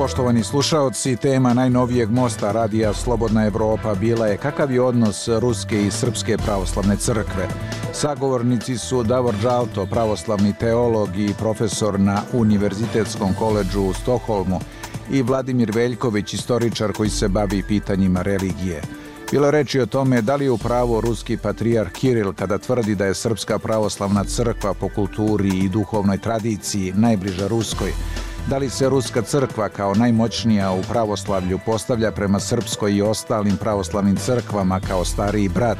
Poštovani slušaoci, tema najnovijeg mosta radija Slobodna Evropa bila je kakav je odnos Ruske i Srpske pravoslavne crkve. Sagovornici su Davor Džalto, pravoslavni teolog i profesor na Univerzitetskom koleđu u Stokholmu i Vladimir Veljković, istoričar koji se bavi pitanjima religije. Bilo reči o tome da li je u pravo ruski patrijarh Kiril kada tvrdi da je Srpska pravoslavna crkva po kulturi i duhovnoj tradiciji najbliža Ruskoj, Da li se Ruska crkva kao najmoćnija u pravoslavlju postavlja prema Srpskoj i ostalim pravoslavnim crkvama kao stariji brat?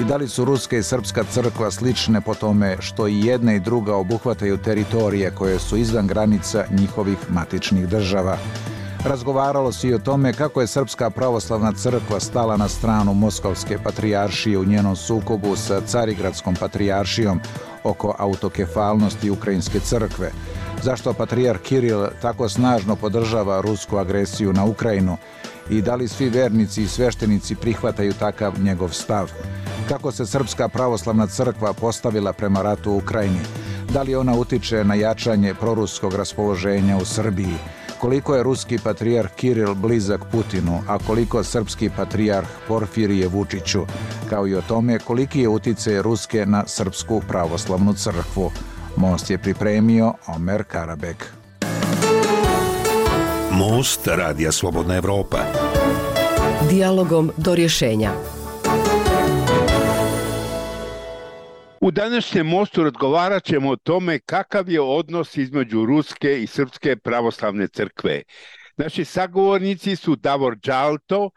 I da li su Ruska i Srpska crkva slične po tome što i jedna i druga obuhvataju teritorije koje su izvan granica njihovih matičnih država? Razgovaralo se i o tome kako je Srpska pravoslavna crkva stala na stranu Moskovske patrijaršije u njenom sukobu sa Carigradskom patrijaršijom oko autokefalnosti Ukrajinske crkve, zašto patrijar Kiril tako snažno podržava rusku agresiju na Ukrajinu i da li svi vernici i sveštenici prihvataju takav njegov stav. Kako se Srpska pravoslavna crkva postavila prema ratu u Ukrajini, da li ona utiče na jačanje proruskog raspoloženja u Srbiji, koliko je ruski patrijarh Kiril blizak Putinu, a koliko srpski patrijarh Porfirije Vučiću, kao i o tome koliki je utice Ruske na Srpsku pravoslavnu crkvu. Most je pripremio Omer Karabek. Most Radija Slobodna Evropa. Dialogom do rješenja. U današnjem mostu razgovarat ćemo o tome kakav je odnos između Ruske i Srpske pravoslavne crkve. Naši sagovornici su Davor Džalto,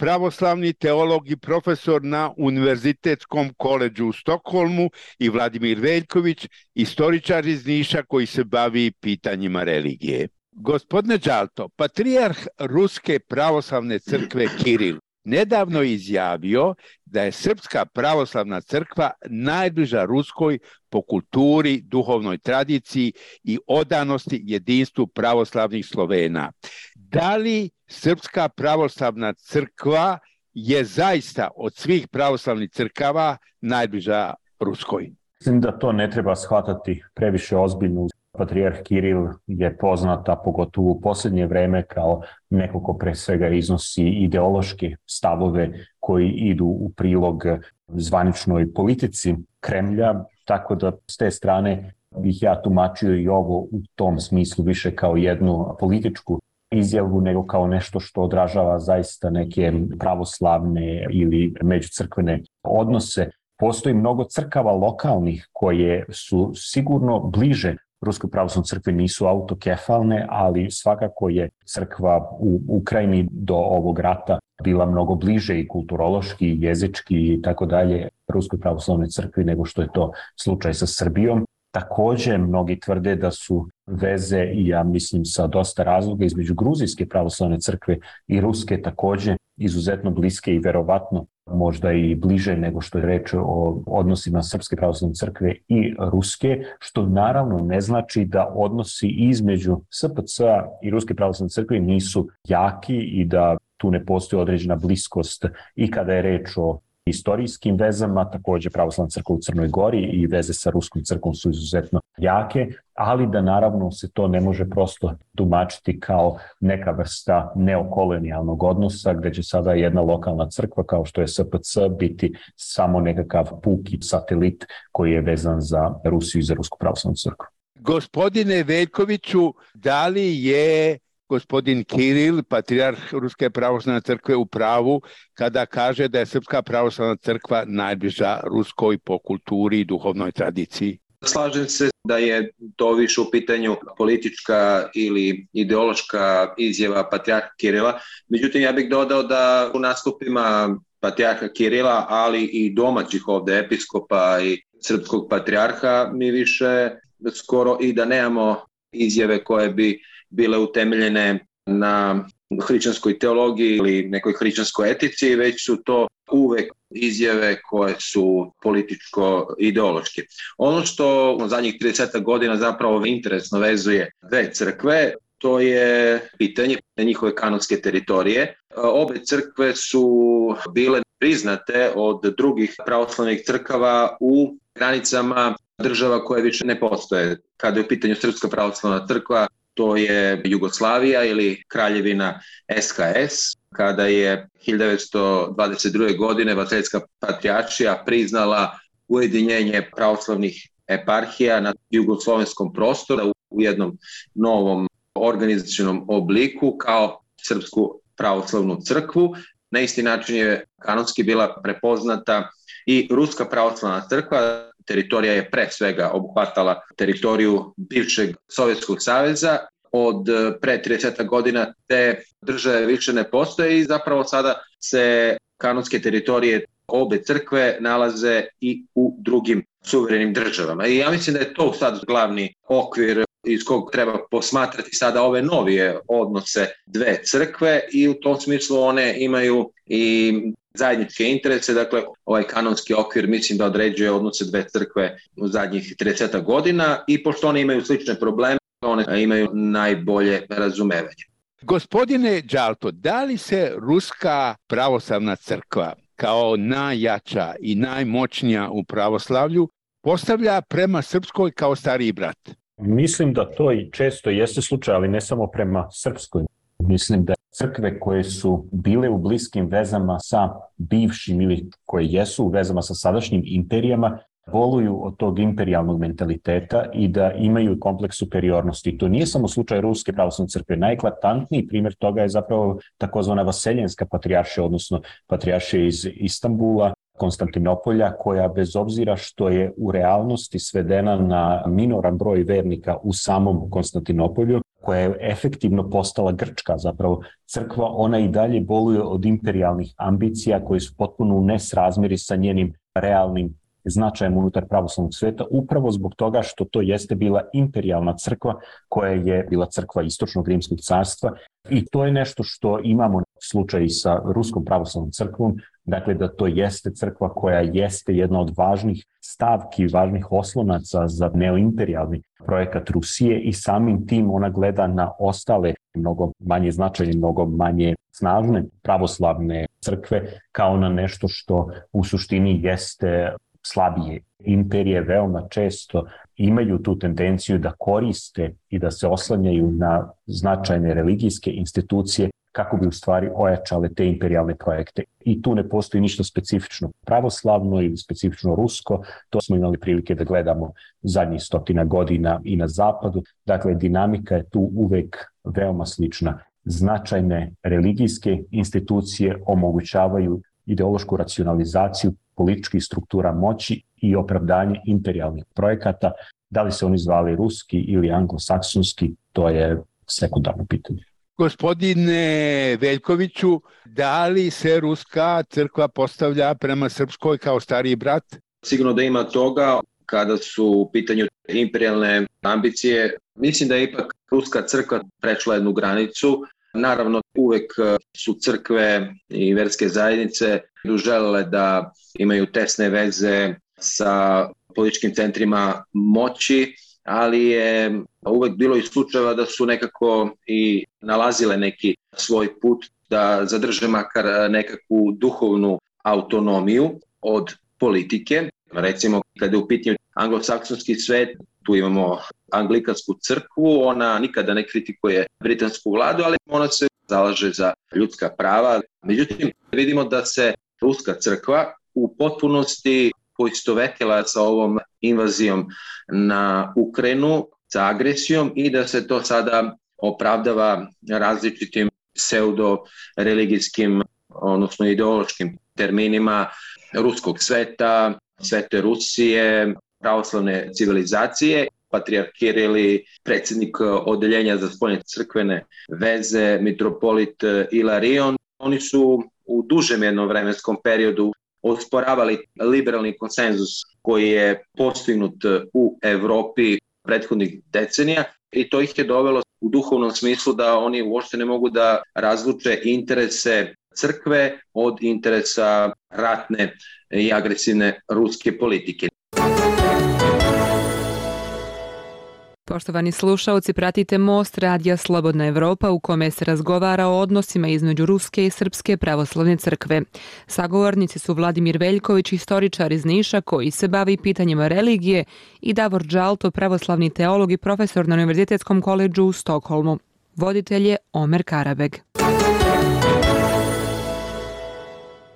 pravoslavni teolog i profesor na Univerzitetskom koleđu u Stokholmu i Vladimir Veljković, istoričar iz Niša koji se bavi pitanjima religije. Gospodine Đalto, patrijarh Ruske pravoslavne crkve Kiril nedavno izjavio da je Srpska pravoslavna crkva najbliža Ruskoj po kulturi, duhovnoj tradiciji i odanosti jedinstvu pravoslavnih Slovena. Da li Srpska pravoslavna crkva je zaista od svih pravoslavnih crkava najbliža Ruskoj? Mislim da to ne treba shvatati previše ozbiljno. Patrijarh Kiril je poznata pogotovo u posljednje vreme kao neko ko pre svega iznosi ideološke stavove koji idu u prilog zvaničnoj politici Kremlja, tako da s te strane bih ja tumačio i ovo u tom smislu više kao jednu političku izjavu nego kao nešto što odražava zaista neke pravoslavne ili međucrkvene odnose. Postoji mnogo crkava lokalnih koje su sigurno bliže Ruskoj pravoslavnoj crkvi nisu autokefalne, ali svakako je crkva u Ukrajini do ovog rata bila mnogo bliže i kulturološki, i jezički i tako dalje Ruskoj pravoslavnoj crkvi nego što je to slučaj sa Srbijom. Takođe, mnogi tvrde da su veze, i ja mislim sa dosta razloga, između Gruzijske pravoslavne crkve i Ruske takođe izuzetno bliske i verovatno možda i bliže nego što je reč o odnosima Srpske pravoslavne crkve i Ruske, što naravno ne znači da odnosi između SPC i Ruske pravoslavne crkve nisu jaki i da tu ne postoji određena bliskost i kada je reč o istorijskim vezama, takođe pravoslavna crkva u Crnoj Gori i veze sa Ruskom crkvom su izuzetno jake, ali da naravno se to ne može prosto tumačiti kao neka vrsta neokolonijalnog odnosa gde će sada jedna lokalna crkva kao što je SPC biti samo nekakav puki satelit koji je vezan za Rusiju i za Rusku pravoslavnu crkvu. Gospodine Veljkoviću, da li je gospodin Kiril, patrijarh Ruske pravoslavne crkve u pravu, kada kaže da je Srpska pravoslavna crkva najbliža Ruskoj po kulturi i duhovnoj tradiciji? Slažem se da je to više u pitanju politička ili ideološka izjava patrijarha Kirila. Međutim, ja bih dodao da u nastupima patrijarha Kirila, ali i domaćih ovde episkopa i srpskog patrijarha, mi više skoro i da nemamo izjave koje bi bile utemeljene na hrišćanskoj teologiji ili nekoj hrišćanskoj etici, već su to uvek izjave koje su političko-ideološke. Ono što u zadnjih 30 godina zapravo interesno vezuje dve crkve, to je pitanje njihove kanonske teritorije. Obe crkve su bile priznate od drugih pravoslavnih crkava u granicama država koje više ne postoje. Kada je u pitanju Srpska pravoslavna crkva, to je Jugoslavija ili kraljevina SHS, kada je 1922. godine Vaseljska patrijačija priznala ujedinjenje pravoslavnih eparhija na jugoslovenskom prostoru u jednom novom organizacijnom obliku kao Srpsku pravoslavnu crkvu. Na isti način je kanonski bila prepoznata i Ruska pravoslavna crkva, teritorija je pre svega obuhvatala teritoriju bivšeg Sovjetskog saveza od pre 30 godina te države više ne postoje i zapravo sada se kanonske teritorije obe crkve nalaze i u drugim suverenim državama. I ja mislim da je to sad glavni okvir iz kog treba posmatrati sada ove novije odnose dve crkve i u tom smislu one imaju i zajedničke interese, dakle ovaj kanonski okvir mislim da određuje odnose dve crkve u zadnjih 30 godina i pošto one imaju slične probleme, one imaju najbolje razumevanje. Gospodine Đalto, da li se Ruska pravoslavna crkva kao najjača i najmoćnija u pravoslavlju postavlja prema Srpskoj kao stariji brat? Mislim da to i često jeste slučaj, ali ne samo prema Srpskoj. Mislim da crkve koje su bile u bliskim vezama sa bivšim ili koje jesu u vezama sa sadašnjim imperijama, boluju od tog imperijalnog mentaliteta i da imaju kompleks superiornosti. To nije samo slučaj Ruske pravoslavne crkve. Najeklatantniji primjer toga je zapravo takozvana vaseljenska patrijaršija, odnosno patrijaršija iz Istambula, Konstantinopolja, koja bez obzira što je u realnosti svedena na minoran broj vernika u samom Konstantinopolju, koja je efektivno postala grčka zapravo. Crkva, ona i dalje boluje od imperialnih ambicija koje su potpuno u nesrazmeri sa njenim realnim značajem unutar pravoslavnog sveta, upravo zbog toga što to jeste bila imperijalna crkva koja je bila crkva Istočnog rimskog carstva. I to je nešto što imamo slučaj sa Ruskom pravoslavnom crkvom, dakle da to jeste crkva koja jeste jedna od važnih stavki, važnih oslonaca za neoimperialni projekat Rusije i samim tim ona gleda na ostale mnogo manje značajne, mnogo manje snažne pravoslavne crkve kao na nešto što u suštini jeste slabije. Imperije veoma često imaju tu tendenciju da koriste i da se oslanjaju na značajne religijske institucije kako bi u stvari ojačale te imperialne projekte. I tu ne postoji ništa specifično pravoslavno ili specifično rusko, to smo imali prilike da gledamo zadnjih stotina godina i na zapadu. Dakle, dinamika je tu uvek veoma slična. Značajne religijske institucije omogućavaju ideološku racionalizaciju političkih struktura moći i opravdanje imperialnih projekata, da li se oni zvali ruski ili anglosaksonski, to je sekundarno pitanje. Gospodine Veljkoviću, da li se Ruska crkva postavlja prema Srpskoj kao stariji brat? Sigurno da ima toga kada su u pitanju imperialne ambicije. Mislim da je ipak Ruska crkva prešla jednu granicu. Naravno, uvek su crkve i verske zajednice želele da imaju tesne veze sa političkim centrima moći, ali je uvek bilo i slučajeva da su nekako i nalazile neki svoj put da zadrže makar nekakvu duhovnu autonomiju od politike. Recimo, kada je u pitanju anglosaksonski svet, tu imamo anglikansku crkvu, ona nikada ne kritikuje britansku vladu, ali ona se zalaže za ljudska prava. Međutim, vidimo da se Ruska crkva u potpunosti poistovetila sa ovom invazijom na Ukrajinu, sa agresijom i da se to sada opravdava različitim pseudo-religijskim, odnosno ideološkim terminima ruskog sveta, svete Rusije, pravoslavne civilizacije. Patrijarh Kirili, predsednik odeljenja za spoljne crkvene veze, mitropolit Ilarion, oni su u dužem jednom vremenskom periodu osporavali liberalni konsenzus koji je postignut u Evropi prethodnih decenija i to ih je dovelo u duhovnom smislu da oni uopšte ne mogu da razluče interese crkve od interesa ratne i agresivne ruske politike. Poštovani slušalci, pratite Most Radija Slobodna Evropa u kome se razgovara o odnosima između Ruske i Srpske pravoslavne crkve. Sagovornici su Vladimir Veljković, istoričar iz Niša koji se bavi pitanjima religije i Davor Džalto, pravoslavni teolog i profesor na Univerzitetskom koleđu u Stokholmu. Voditelj je Omer Karabeg.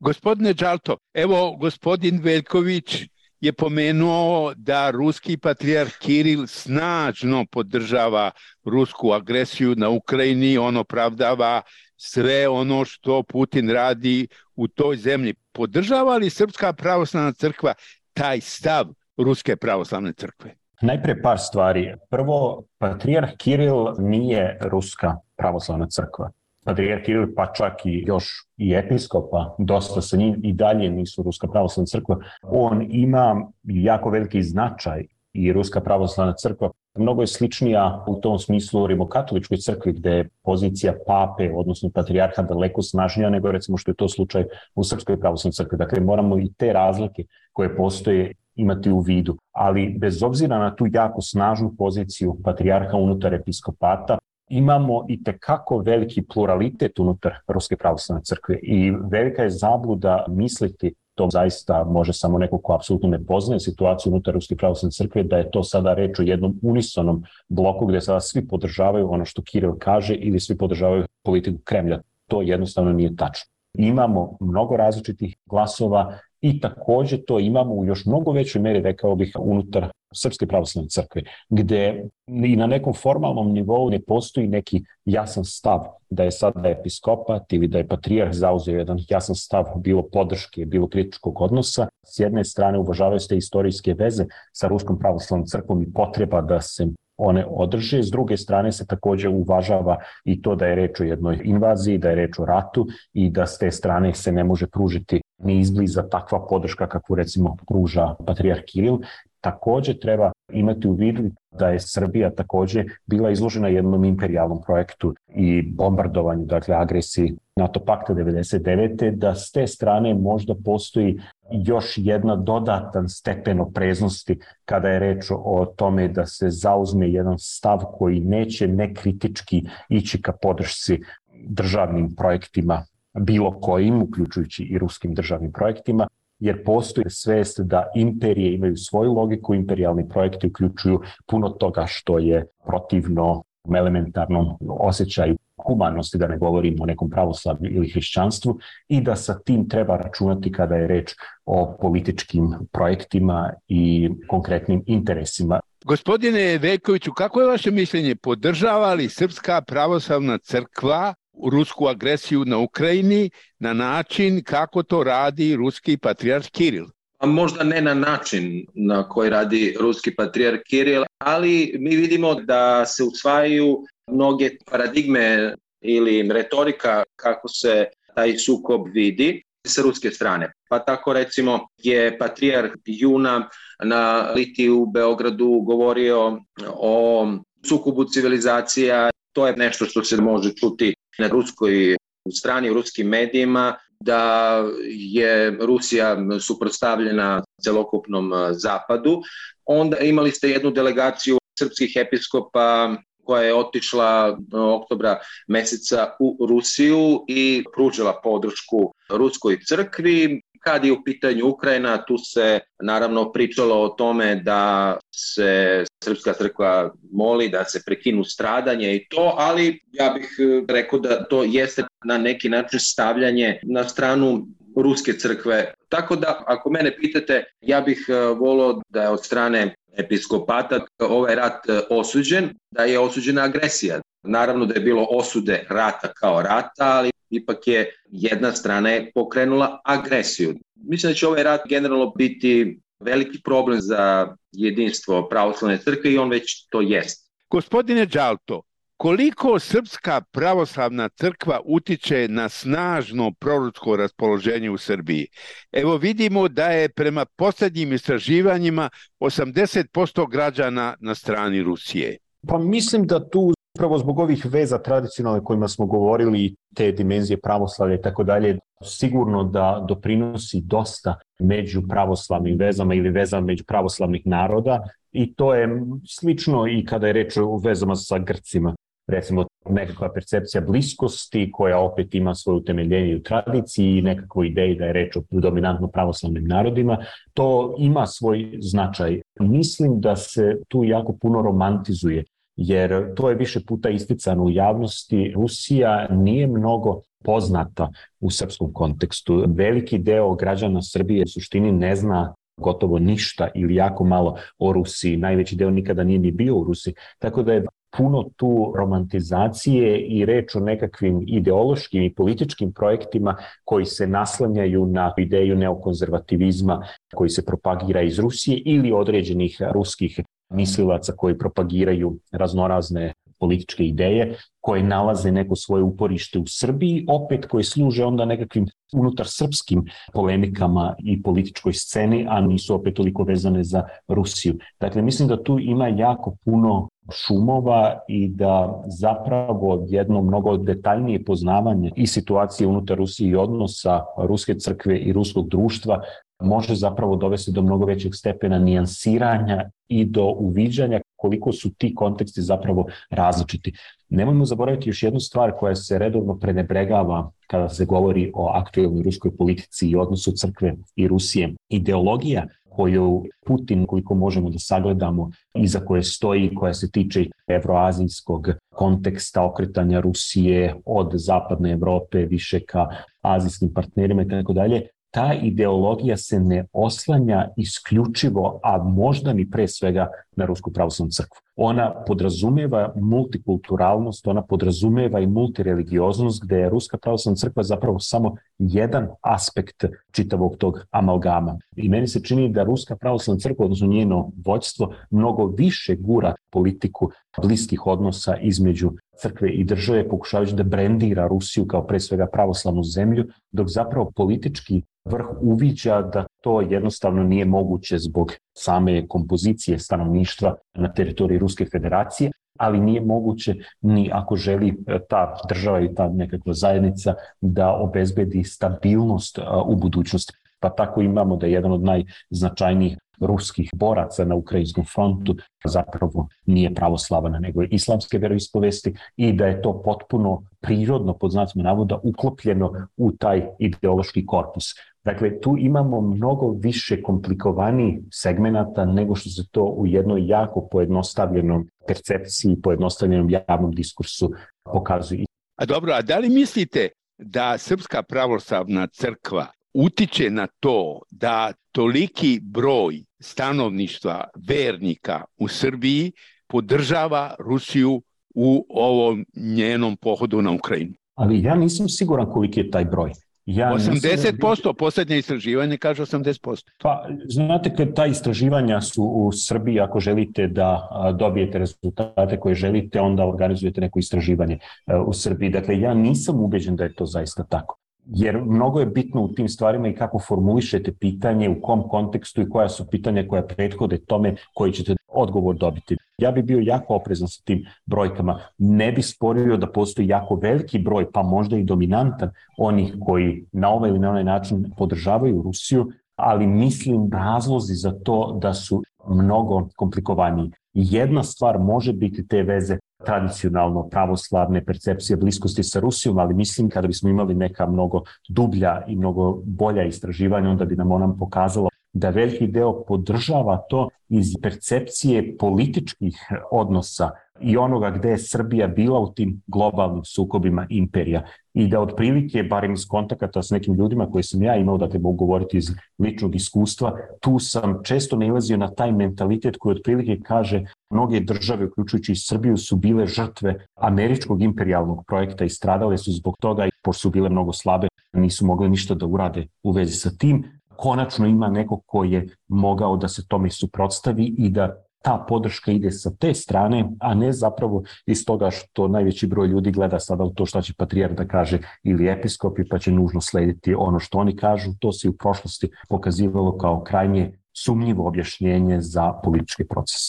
Gospodine Džalto, evo gospodin Veljković je pomenuo da ruski patrijarh Kiril snažno podržava rusku agresiju na Ukrajini, on opravdava sve ono što Putin radi u toj zemlji. Podržava li Srpska pravoslavna crkva taj stav Ruske pravoslavne crkve? Najpre par stvari. Prvo, patrijarh Kiril nije Ruska pravoslavna crkva patrijarh Kiril, pa čak i još i episkopa, dosta sa njim i dalje nisu Ruska pravoslavna crkva. On ima jako veliki značaj i Ruska pravoslavna crkva mnogo je sličnija u tom smislu rimokatoličkoj crkvi gde je pozicija pape, odnosno patrijarha daleko snažnija nego recimo što je to slučaj u Srpskoj pravoslavnoj crkvi. Dakle, moramo i te razlike koje postoje imati u vidu. Ali bez obzira na tu jako snažnu poziciju patrijarha unutar episkopata, imamo i tekako veliki pluralitet unutar Ruske pravoslavne crkve i velika je zabluda misliti to zaista može samo neko ko apsolutno ne poznaje situaciju unutar Ruske pravoslavne crkve, da je to sada reč o jednom unisonom bloku gde sada svi podržavaju ono što Kiril kaže ili svi podržavaju politiku Kremlja. To jednostavno nije tačno. Imamo mnogo različitih glasova i takođe to imamo u još mnogo većoj meri, rekao bih, unutar Srpske pravoslavne crkve, gde i na nekom formalnom nivou ne postoji neki jasan stav da je sada episkopat ili da je patrijarh zauzeo jedan jasan stav bilo podrške, bilo kritičkog odnosa. S jedne strane uvažavaju se istorijske veze sa Ruskom pravoslavnom crkvom i potreba da se one održe. S druge strane se takođe uvažava i to da je reč o jednoj invaziji, da je reč o ratu i da s te strane se ne može pružiti ni izbliza takva podrška kakvu recimo pruža Patrijarh Kiril. Takođe treba imati u vidu da je Srbija takođe bila izložena jednom imperijalnom projektu i bombardovanju, dakle agresiji NATO pakta 99. da s te strane možda postoji još jedna dodatan stepen opreznosti kada je reč o tome da se zauzme jedan stav koji neće nekritički ići ka podršci državnim projektima bilo kojim, uključujući i ruskim državnim projektima, jer postoji svest da imperije imaju svoju logiku, imperialni projekti uključuju puno toga što je protivno elementarnom osjećaju humanosti, da ne govorimo o nekom pravoslavlju ili hrišćanstvu, i da sa tim treba računati kada je reč o političkim projektima i konkretnim interesima. Gospodine Vekoviću, kako je vaše mišljenje? Podržava li Srpska pravoslavna crkva rusku agresiju na Ukrajini na način kako to radi ruski patrijarh Kiril? A možda ne na način na koji radi ruski patrijarh Kiril, ali mi vidimo da se usvajaju mnoge paradigme ili retorika kako se taj sukob vidi sa ruske strane. Pa tako recimo je patrijarh Juna na Liti u Beogradu govorio o sukobu civilizacija. To je nešto što se može čuti na ruskoj strani, u ruskim medijima, da je Rusija suprotstavljena celokupnom zapadu. Onda imali ste jednu delegaciju srpskih episkopa koja je otišla oktobra meseca u Rusiju i pružila podršku ruskoj crkvi. Kad je u pitanju Ukrajina, tu se naravno pričalo o tome da se Srpska crkva moli da se prekinu stradanje i to, ali ja bih e, rekao da to jeste na neki način stavljanje na stranu ruske crkve. Tako da, ako mene pitate, ja bih e, volao da je od strane episkopata ovaj rat e, osuđen, da je osuđena agresija. Naravno da je bilo osude rata kao rata, ali ipak je jedna strana je pokrenula agresiju. Mislim da će ovaj rat generalno biti veliki problem za jedinstvo pravoslavne crkve i on već to jest. Gospodine Đalto, koliko Srpska pravoslavna crkva utiče na snažno proročko raspoloženje u Srbiji? Evo vidimo da je prema poslednjim istraživanjima 80% građana na strani Rusije. Pa mislim da tu Upravo zbog ovih veza tradicionalne kojima smo govorili, te dimenzije pravoslavlja i tako dalje, sigurno da doprinosi dosta među pravoslavnim vezama ili vezama među pravoslavnih naroda i to je slično i kada je reč o vezama sa Grcima. Recimo, nekakva percepcija bliskosti koja opet ima svoje utemeljenje u tradiciji i nekakvu ideju da je reč o dominantno pravoslavnim narodima, to ima svoj značaj. Mislim da se tu jako puno romantizuje jer to je više puta isticano u javnosti. Rusija nije mnogo poznata u srpskom kontekstu. Veliki deo građana Srbije u suštini ne zna gotovo ništa ili jako malo o Rusiji. Najveći deo nikada nije ni bio u Rusiji. Tako da je puno tu romantizacije i reč o nekakvim ideološkim i političkim projektima koji se naslanjaju na ideju neokonzervativizma koji se propagira iz Rusije ili određenih ruskih mislilaca koji propagiraju raznorazne političke ideje koje nalaze neko svoje uporište u Srbiji, opet koje služe onda nekakvim unutar srpskim polemikama i političkoj sceni, a nisu opet toliko vezane za Rusiju. Dakle, mislim da tu ima jako puno šumova i da zapravo jedno mnogo detaljnije poznavanje i situacije unutar Rusije i odnosa Ruske crkve i ruskog društva može zapravo dovesti do mnogo većeg stepena nijansiranja i do uviđanja koliko su ti konteksti zapravo različiti. Nemojmo zaboraviti još jednu stvar koja se redovno prenebregava kada se govori o aktuelnoj ruskoj politici i odnosu crkve i Rusije. Ideologija koju Putin, koliko možemo da sagledamo, iza koje stoji, koja se tiče evroazijskog konteksta okretanja Rusije od zapadne Evrope više ka azijskim partnerima i tako dalje, ta ideologija se ne oslanja isključivo, a možda ni pre svega na Rusku pravoslavnu crkvu. Ona podrazumeva multikulturalnost, ona podrazumeva i multireligioznost, gde je Ruska pravoslavna crkva zapravo samo jedan aspekt čitavog tog amalgama. I meni se čini da Ruska pravoslavna crkva, odnosno njeno vođstvo, mnogo više gura politiku bliskih odnosa između crkve i države, pokušavajući da brendira Rusiju kao pre svega pravoslavnu zemlju, dok zapravo politički vrh uviđa da to jednostavno nije moguće zbog same kompozicije stanovništva na teritoriji Ruske federacije, ali nije moguće ni ako želi e, ta država i ta nekakva zajednica da obezbedi stabilnost u budućnosti. Pa tako imamo da je jedan od najznačajnijih ruskih boraca na ukrajinskom frontu zapravo nije pravoslavan, nego je islamske veroispovesti i da je to potpuno prirodno, pod znacima navoda, uklopljeno u taj ideološki korpus. Dakle, tu imamo mnogo više komplikovanih segmenata nego što se to u jednoj jako pojednostavljenom percepciji, pojednostavljenom javnom diskursu pokazuje. A dobro, a da li mislite da Srpska pravoslavna crkva utiče na to da toliki broj stanovništva vernika u Srbiji podržava Rusiju u ovom njenom pohodu na Ukrajinu? Ali ja nisam siguran koliki je taj broj. Ja 80%, poslednje istraživanje kaže 80%. Pa, znate, kad ta istraživanja su u Srbiji, ako želite da dobijete rezultate koje želite, onda organizujete neko istraživanje e, u Srbiji. Dakle, ja nisam ubeđen da je to zaista tako jer mnogo je bitno u tim stvarima i kako formulišete pitanje, u kom kontekstu i koja su pitanja koja prethode tome koji ćete odgovor dobiti. Ja bih bio jako oprezan sa tim brojkama. Ne bi sporio da postoji jako veliki broj, pa možda i dominantan, onih koji na ovaj ili na onaj način podržavaju Rusiju, ali mislim razlozi za to da su mnogo komplikovaniji. Jedna stvar može biti te veze tradicionalno pravoslavne percepcije bliskosti sa Rusijom, ali mislim kada bismo imali neka mnogo dublja i mnogo bolja istraživanja, onda bi nam ona pokazala da veliki deo podržava to iz percepcije političkih odnosa i onoga gde je Srbija bila u tim globalnim sukobima imperija i da otprilike, barem iz kontakata s nekim ljudima koje sam ja imao, da te mogu govoriti iz ličnog iskustva, tu sam često nailazio na taj mentalitet koji otprilike kaže mnoge države, uključujući i Srbiju, su bile žrtve američkog imperialnog projekta i stradale su zbog toga, pošto su bile mnogo slabe, nisu mogle ništa da urade u vezi sa tim. Konačno ima neko ko je mogao da se tome suprotstavi i da ta podrška ide sa te strane, a ne zapravo iz toga što najveći broj ljudi gleda sada u to šta će patrijar da kaže ili episkopi, pa će nužno slediti ono što oni kažu. To se u prošlosti pokazivalo kao krajnje sumnjivo objašnjenje za politički proces.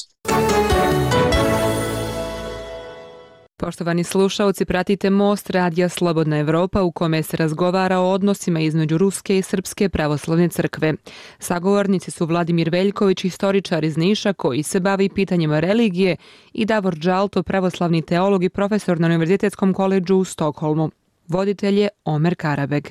Poštovani slušalci, pratite Most Radija Slobodna Evropa u kome se razgovara o odnosima između Ruske i Srpske pravoslavne crkve. Sagovornici su Vladimir Veljković, istoričar iz Niša koji se bavi pitanjima religije i Davor Džalto, pravoslavni teolog i profesor na Univerzitetskom koleđu u Stokholmu. Voditelj je Omer Karabeg.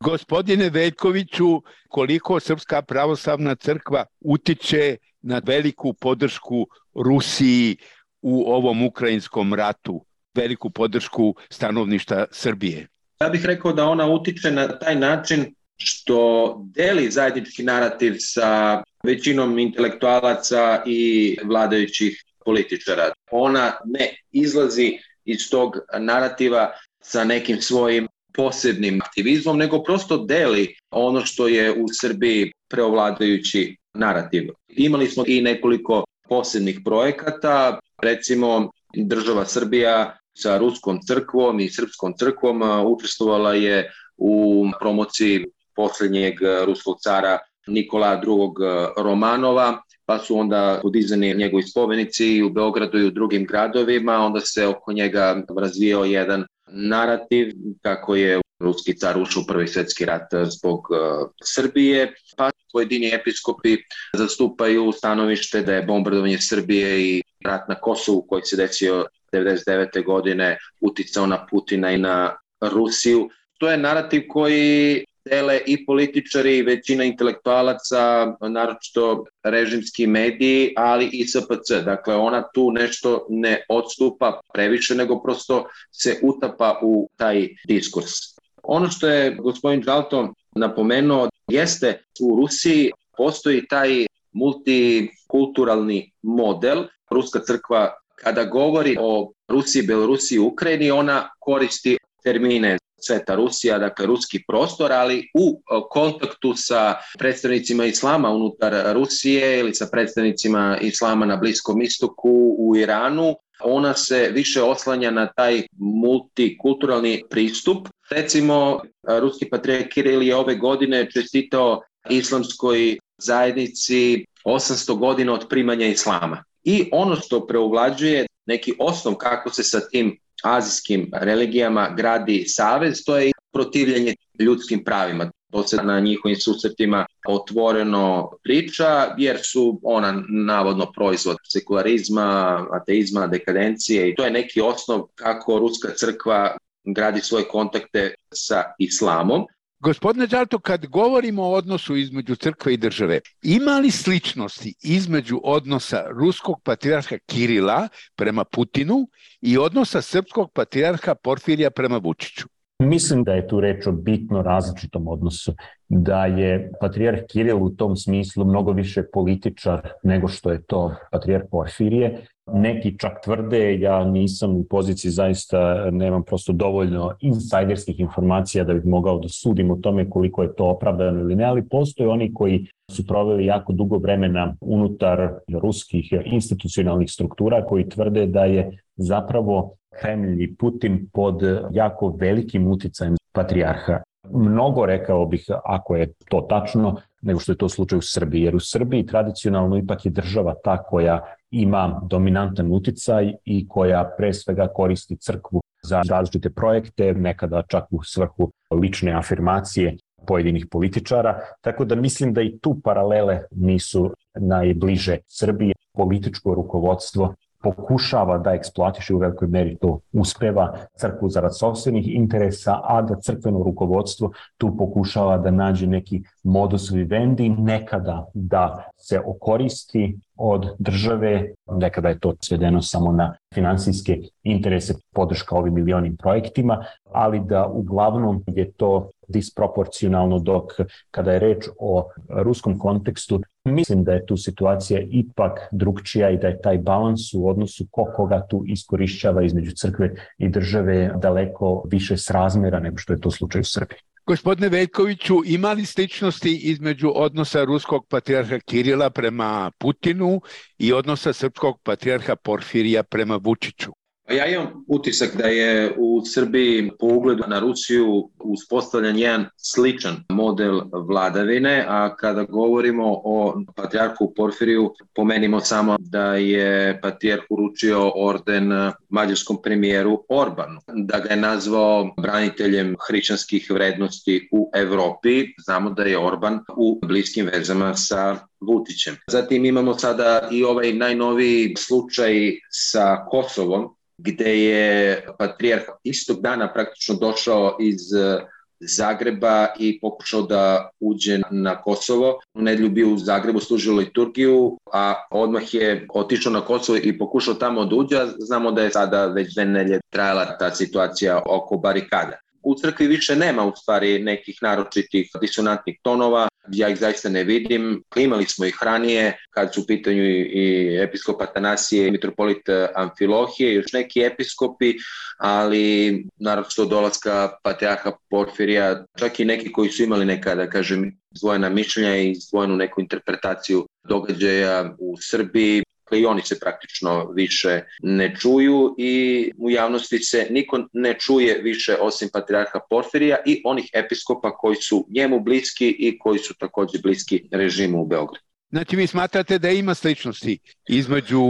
Gospodine Veljkoviću, koliko Srpska pravoslavna crkva utiče na veliku podršku Rusiji u ovom ukrajinskom ratu, veliku podršku stanovništa Srbije? Ja bih rekao da ona utiče na taj način što deli zajednički narativ sa većinom intelektualaca i vladajućih političara. Ona ne izlazi iz tog narativa sa nekim svojim posebnim aktivizmom, nego prosto deli ono što je u Srbiji preovladajući narativ. Imali smo i nekoliko posebnih projekata, recimo država Srbija sa Ruskom crkvom i Srpskom crkvom učestvovala je u promociji poslednjeg ruskog cara Nikola II. Romanova, pa su onda podizani njegovi spomenici u Beogradu i u drugim gradovima, onda se oko njega razvijao jedan narativ kako je ruski car ušao u prvi svetski rat zbog uh, Srbije, pa pojedini episkopi zastupaju stanovište da je bombardovanje Srbije i rat na Kosovu koji se desio 99. godine uticao na Putina i na Rusiju. To je narativ koji dele i političari i većina intelektualaca, naročito režimski mediji, ali i SPC. Dakle, ona tu nešto ne odstupa previše, nego prosto se utapa u taj diskurs. Ono što je gospodin Džalton napomenuo jeste u Rusiji postoji taj multikulturalni model. Ruska crkva kada govori o Rusiji, Belorusiji i Ukrajini, ona koristi termine Sveta Rusija, dakle ruski prostor, ali u kontaktu sa predstavnicima islama unutar Rusije ili sa predstavnicima islama na Bliskom istoku u Iranu, ona se više oslanja na taj multikulturalni pristup. Recimo, ruski patrijarh Kiril je ove godine čestitao islamskoj zajednici 800 godina od primanja islama. I ono što preuvlađuje neki osnov kako se sa tim azijskim religijama gradi savez, to je protivljenje ljudskim pravima. To se na njihovim susretima otvoreno priča, jer su ona navodno proizvod sekularizma, ateizma, dekadencije i to je neki osnov kako Ruska crkva gradi svoje kontakte sa islamom. Gospodine Đalto, kad govorimo o odnosu između crkve i države, ima li sličnosti između odnosa ruskog patrijarha Kirila prema Putinu i odnosa srpskog patrijarha Porfirija prema Vučiću? Mislim da je tu reč o bitno različitom odnosu, da je patrijarh Kiril u tom smislu mnogo više političar nego što je to patrijarh Porfirije. Neki čak tvrde, ja nisam u poziciji zaista, nemam prosto dovoljno insajderskih informacija da bih mogao da sudim o tome koliko je to opravdano ili ne, ali postoje oni koji su proveli jako dugo vremena unutar ruskih institucionalnih struktura koji tvrde da je zapravo Kremlj i Putin pod jako velikim uticajem patrijarha. Mnogo rekao bih, ako je to tačno, nego što je to slučaj u Srbiji, jer u Srbiji tradicionalno ipak je država ta koja ima dominantan uticaj i koja pre svega koristi crkvu za različite projekte, nekada čak u svrhu lične afirmacije pojedinih političara, tako da mislim da i tu paralele nisu najbliže Srbije. Političko rukovodstvo pokušava da eksploatiše u velikoj meri to uspeva. Crkvu zarad sobstvenih interesa, a da crkveno rukovodstvo tu pokušava da nađe neki modus vivendi, nekada da se okoristi od države, nekada je to svedeno samo na finansijske interese podrška ovim milionim projektima, ali da uglavnom je to disproporcionalno dok kada je reč o ruskom kontekstu mislim da je tu situacija ipak drugčija i da je taj balans u odnosu ko koga tu iskorišćava između crkve i države daleko više srazmera nego što je to slučaj u Srbiji. Gospodine Veljkoviću, ima li sličnosti između odnosa ruskog patrijarha Kirila prema Putinu i odnosa srpskog patrijarha Porfirija prema Vučiću? Pa ja imam utisak da je u Srbiji po ugledu na Rusiju uspostavljan jedan sličan model vladavine, a kada govorimo o patrijarhu Porfiriju, pomenimo samo da je patrijarh uručio orden mađarskom premijeru Orbanu, da ga je nazvao braniteljem hrišćanskih vrednosti u Evropi. Znamo da je Orban u bliskim vezama sa Vučićem. Zatim imamo sada i ovaj najnoviji slučaj sa Kosovom, gde je patrijarh istog dana praktično došao iz e, Zagreba i pokušao da uđe na Kosovo. U nedelju bio u Zagrebu, služio liturgiju, a odmah je otišao na Kosovo i pokušao tamo da uđe. Znamo da je sada već dve nelje trajala ta situacija oko barikada. U crkvi više nema u stvari nekih naročitih disonantnih tonova, ja ih zaista ne vidim. Imali smo ih ranije kad su u pitanju i episkop Atanasije i mitropolit Amfilohije, još neki episkopi, ali naravno što dolaska patriarha Porfirija, čak i neki koji su imali neka, da kažem, zvojena mišljenja i zvojenu neku interpretaciju događaja u Srbiji, i oni se praktično više ne čuju i u javnosti se niko ne čuje više osim patrijarha Porfirija i onih episkopa koji su njemu bliski i koji su takođe bliski režimu u Beogradu. Znači vi smatrate da ima sličnosti između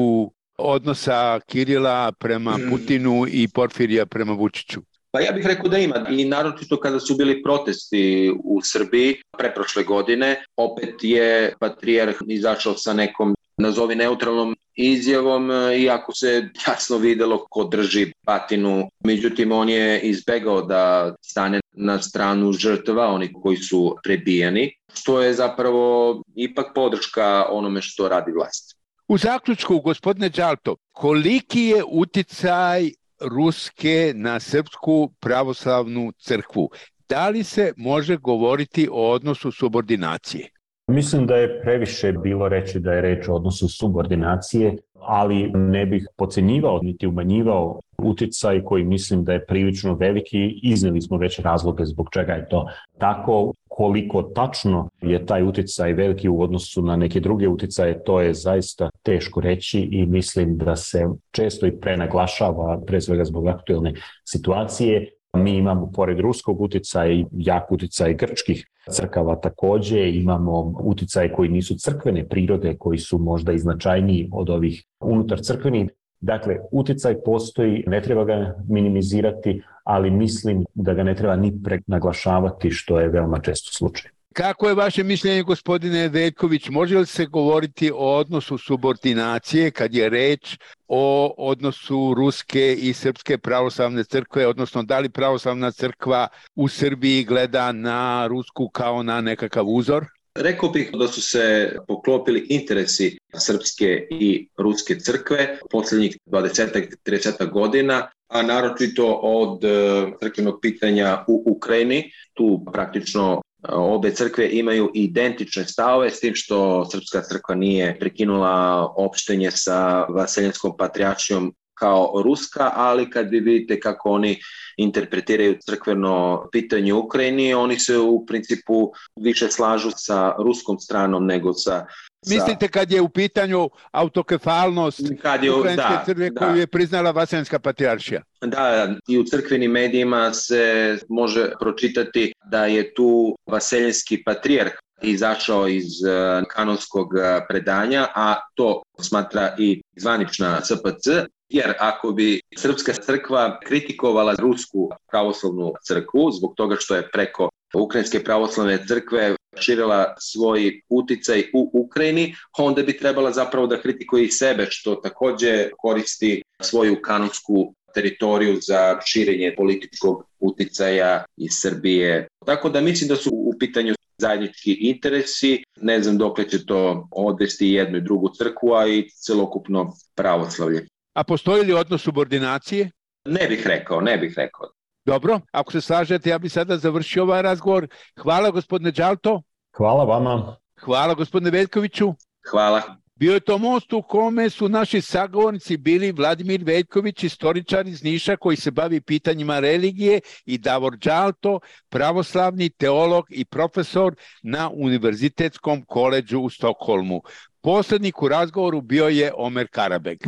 odnosa Kirila prema mm. Putinu i Porfirija prema Vučiću? Pa ja bih rekao da ima i naročito kada su bili protesti u Srbiji preprošle godine, opet je patrijarh izašao sa nekom nazovi neutralnom izjavom, e, iako se jasno videlo ko drži batinu. Međutim, on je izbegao da stane na stranu žrtva, oni koji su prebijani, što je zapravo ipak podrška onome što radi vlast. U zaključku, gospodine Đalto, koliki je uticaj Ruske na Srpsku pravoslavnu crkvu? Da li se može govoriti o odnosu subordinacije? Mislim da je previše bilo reći da je reč o odnosu subordinacije, ali ne bih pocenjivao niti umanjivao uticaj koji mislim da je prilično veliki. Izneli smo već razloge zbog čega je to tako. Koliko tačno je taj uticaj veliki u odnosu na neke druge uticaje, to je zaista teško reći i mislim da se često i prenaglašava, pre svega zbog aktuelne situacije, Mi imamo, pored ruskog uticaja, i jak uticaj grčkih crkava takođe, imamo uticaje koji nisu crkvene prirode, koji su možda i značajniji od ovih unutar crkvenih. Dakle, uticaj postoji, ne treba ga minimizirati, ali mislim da ga ne treba ni prenaglašavati, što je veoma često slučaj. Kako je vaše mišljenje, gospodine Veljković, može li se govoriti o odnosu subordinacije kad je reč o odnosu Ruske i Srpske pravoslavne crkve, odnosno da li pravoslavna crkva u Srbiji gleda na Rusku kao na nekakav uzor? Rekao bih da su se poklopili interesi srpske i ruske crkve. Poslednjih 20-30 godina, a naročito od e, crkvenog pitanja u Ukrajini. Tu praktično Obe crkve imaju identične stavove, s tim što Srpska crkva nije prekinula opštenje sa Vaseljenskom patrijačijom kao ruska, ali kad vi vidite kako oni interpretiraju crkveno pitanje u Ukrajini, oni se u principu više slažu sa ruskom stranom nego sa Mislite kad je u pitanju autokefalnost kad je, ukrajinske da, crkve da. koju je priznala Vasenska patrijaršija? Da, i u crkvenim medijima se može pročitati da je tu Vaseljenski patrijarh izašao iz e, kanonskog e, predanja, a to smatra i zvanična SPC, jer ako bi Srpska crkva kritikovala Rusku pravoslavnu crkvu zbog toga što je preko Ukrajinske pravoslavne crkve širila svoj uticaj u Ukrajini, onda bi trebala zapravo da kritikuje i sebe, što takođe koristi svoju kanonsku teritoriju za širenje političkog uticaja iz Srbije. Tako da mislim da su u pitanju zajednički interesi, ne znam dok će to odvesti jednu i drugu crkvu, a i celokupno pravoslavlje. A postoji li odnos subordinacije? Ne bih rekao, ne bih rekao. Dobro, ako se slažete, ja bih sada završio ovaj razgovor. Hvala gospodine Đalto. Hvala vama. Hvala gospodine Veljkoviću. Hvala. Bio je to most u kome su naši sagovornici bili Vladimir Veljković, istoričar iz Niša koji se bavi pitanjima religije i Davor Đalto, pravoslavni teolog i profesor na Univerzitetskom koleđu u Stokholmu. Poslednik u razgovoru bio je Omer Karabeg.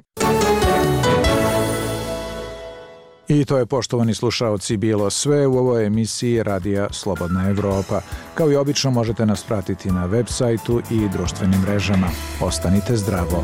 I to je, poštovani slušaoci, bilo sve u ovoj emisiji Radija Slobodna Evropa. Kao i obično možete nas pratiti na web sajtu i društvenim mrežama. Ostanite zdravo.